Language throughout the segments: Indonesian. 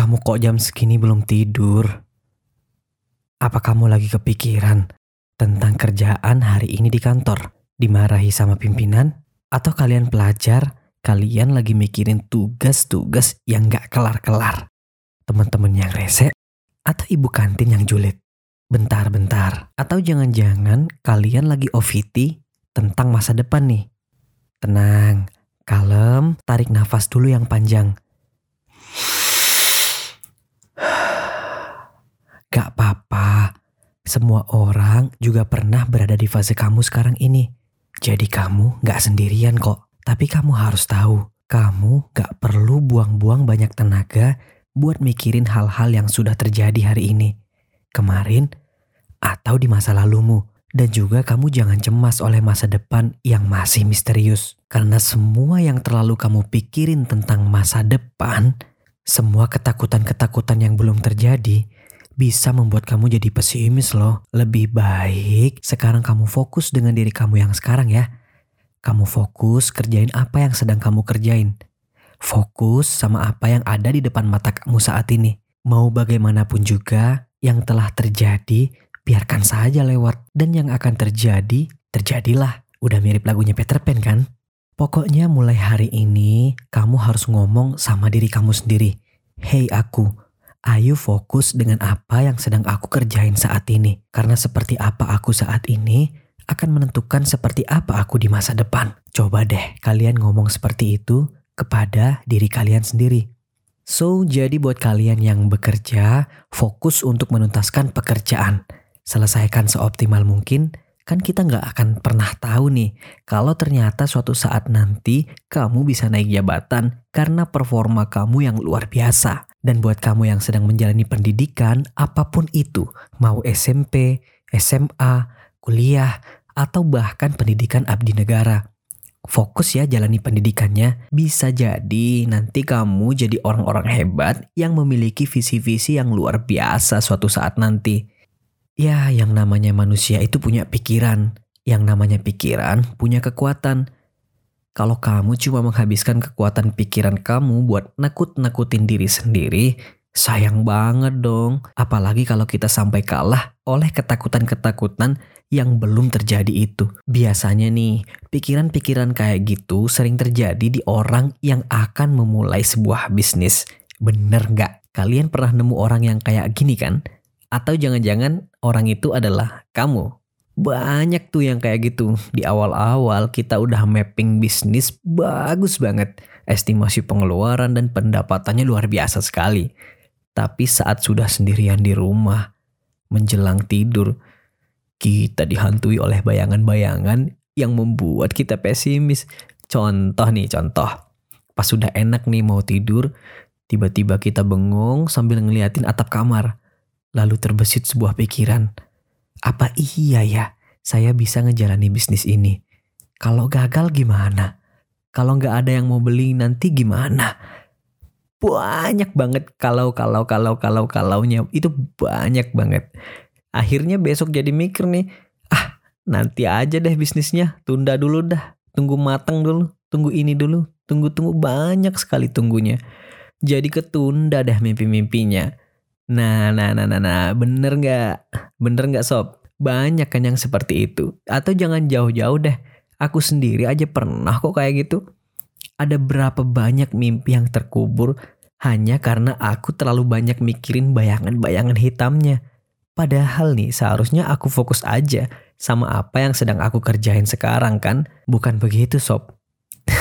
Kamu kok jam segini belum tidur? Apa kamu lagi kepikiran tentang kerjaan hari ini di kantor? Dimarahi sama pimpinan? Atau kalian pelajar, kalian lagi mikirin tugas-tugas yang gak kelar-kelar? Teman-teman yang rese? Atau ibu kantin yang julid? Bentar-bentar. Atau jangan-jangan kalian lagi OVT tentang masa depan nih? Tenang, kalem, tarik nafas dulu yang panjang. Gak apa-apa, semua orang juga pernah berada di fase kamu sekarang ini. Jadi kamu gak sendirian kok. Tapi kamu harus tahu, kamu gak perlu buang-buang banyak tenaga buat mikirin hal-hal yang sudah terjadi hari ini, kemarin, atau di masa lalumu. Dan juga kamu jangan cemas oleh masa depan yang masih misterius. Karena semua yang terlalu kamu pikirin tentang masa depan, semua ketakutan-ketakutan yang belum terjadi, bisa membuat kamu jadi pesimis loh. Lebih baik sekarang kamu fokus dengan diri kamu yang sekarang ya. Kamu fokus kerjain apa yang sedang kamu kerjain. Fokus sama apa yang ada di depan mata kamu saat ini. Mau bagaimanapun juga yang telah terjadi, biarkan saja lewat. Dan yang akan terjadi, terjadilah. Udah mirip lagunya Peter Pan kan? Pokoknya mulai hari ini, kamu harus ngomong sama diri kamu sendiri. Hei aku, Ayo fokus dengan apa yang sedang aku kerjain saat ini. Karena seperti apa aku saat ini akan menentukan seperti apa aku di masa depan. Coba deh kalian ngomong seperti itu kepada diri kalian sendiri. So, jadi buat kalian yang bekerja, fokus untuk menuntaskan pekerjaan. Selesaikan seoptimal mungkin, kan kita nggak akan pernah tahu nih kalau ternyata suatu saat nanti kamu bisa naik jabatan karena performa kamu yang luar biasa. Dan buat kamu yang sedang menjalani pendidikan, apa pun itu, mau SMP, SMA, kuliah, atau bahkan pendidikan abdi negara. Fokus ya jalani pendidikannya, bisa jadi nanti kamu jadi orang-orang hebat yang memiliki visi-visi yang luar biasa suatu saat nanti. Ya, yang namanya manusia itu punya pikiran, yang namanya pikiran punya kekuatan. Kalau kamu cuma menghabiskan kekuatan pikiran kamu buat nakut-nakutin diri sendiri, sayang banget dong. Apalagi kalau kita sampai kalah oleh ketakutan-ketakutan yang belum terjadi itu. Biasanya nih, pikiran-pikiran kayak gitu sering terjadi di orang yang akan memulai sebuah bisnis. Bener nggak? Kalian pernah nemu orang yang kayak gini kan? Atau jangan-jangan orang itu adalah kamu? Banyak tuh yang kayak gitu. Di awal-awal kita udah mapping bisnis bagus banget. Estimasi pengeluaran dan pendapatannya luar biasa sekali. Tapi saat sudah sendirian di rumah, menjelang tidur, kita dihantui oleh bayangan-bayangan yang membuat kita pesimis. Contoh nih, contoh. Pas sudah enak nih mau tidur, tiba-tiba kita bengong sambil ngeliatin atap kamar. Lalu terbesit sebuah pikiran apa iya ya saya bisa ngejalani bisnis ini? Kalau gagal gimana? Kalau nggak ada yang mau beli nanti gimana? Banyak banget kalau kalau kalau kalau kalaunya itu banyak banget. Akhirnya besok jadi mikir nih, ah nanti aja deh bisnisnya, tunda dulu dah, tunggu matang dulu, tunggu ini dulu, tunggu-tunggu banyak sekali tunggunya. Jadi ketunda deh mimpi-mimpinya. Nah, nah, nah, nah, nah, bener nggak? Bener nggak sob? Banyak kan yang seperti itu. Atau jangan jauh-jauh deh. Aku sendiri aja pernah kok kayak gitu. Ada berapa banyak mimpi yang terkubur hanya karena aku terlalu banyak mikirin bayangan-bayangan hitamnya. Padahal nih seharusnya aku fokus aja sama apa yang sedang aku kerjain sekarang kan. Bukan begitu sob.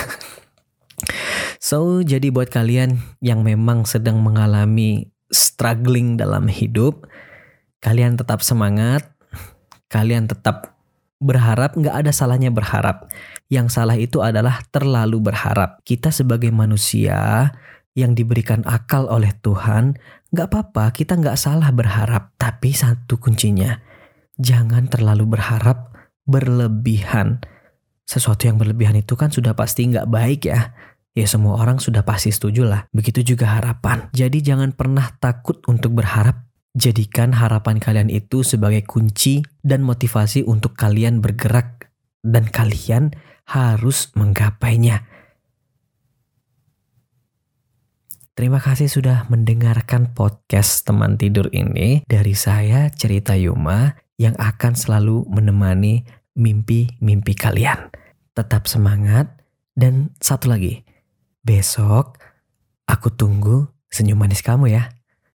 so jadi buat kalian yang memang sedang mengalami struggling dalam hidup, kalian tetap semangat, kalian tetap berharap, nggak ada salahnya berharap. Yang salah itu adalah terlalu berharap. Kita sebagai manusia yang diberikan akal oleh Tuhan, nggak apa-apa, kita nggak salah berharap. Tapi satu kuncinya, jangan terlalu berharap berlebihan. Sesuatu yang berlebihan itu kan sudah pasti nggak baik ya. Ya semua orang sudah pasti setuju lah. Begitu juga harapan. Jadi jangan pernah takut untuk berharap. Jadikan harapan kalian itu sebagai kunci dan motivasi untuk kalian bergerak dan kalian harus menggapainya. Terima kasih sudah mendengarkan podcast teman tidur ini dari saya Cerita Yuma yang akan selalu menemani mimpi-mimpi kalian. Tetap semangat dan satu lagi, besok aku tunggu senyum manis kamu ya.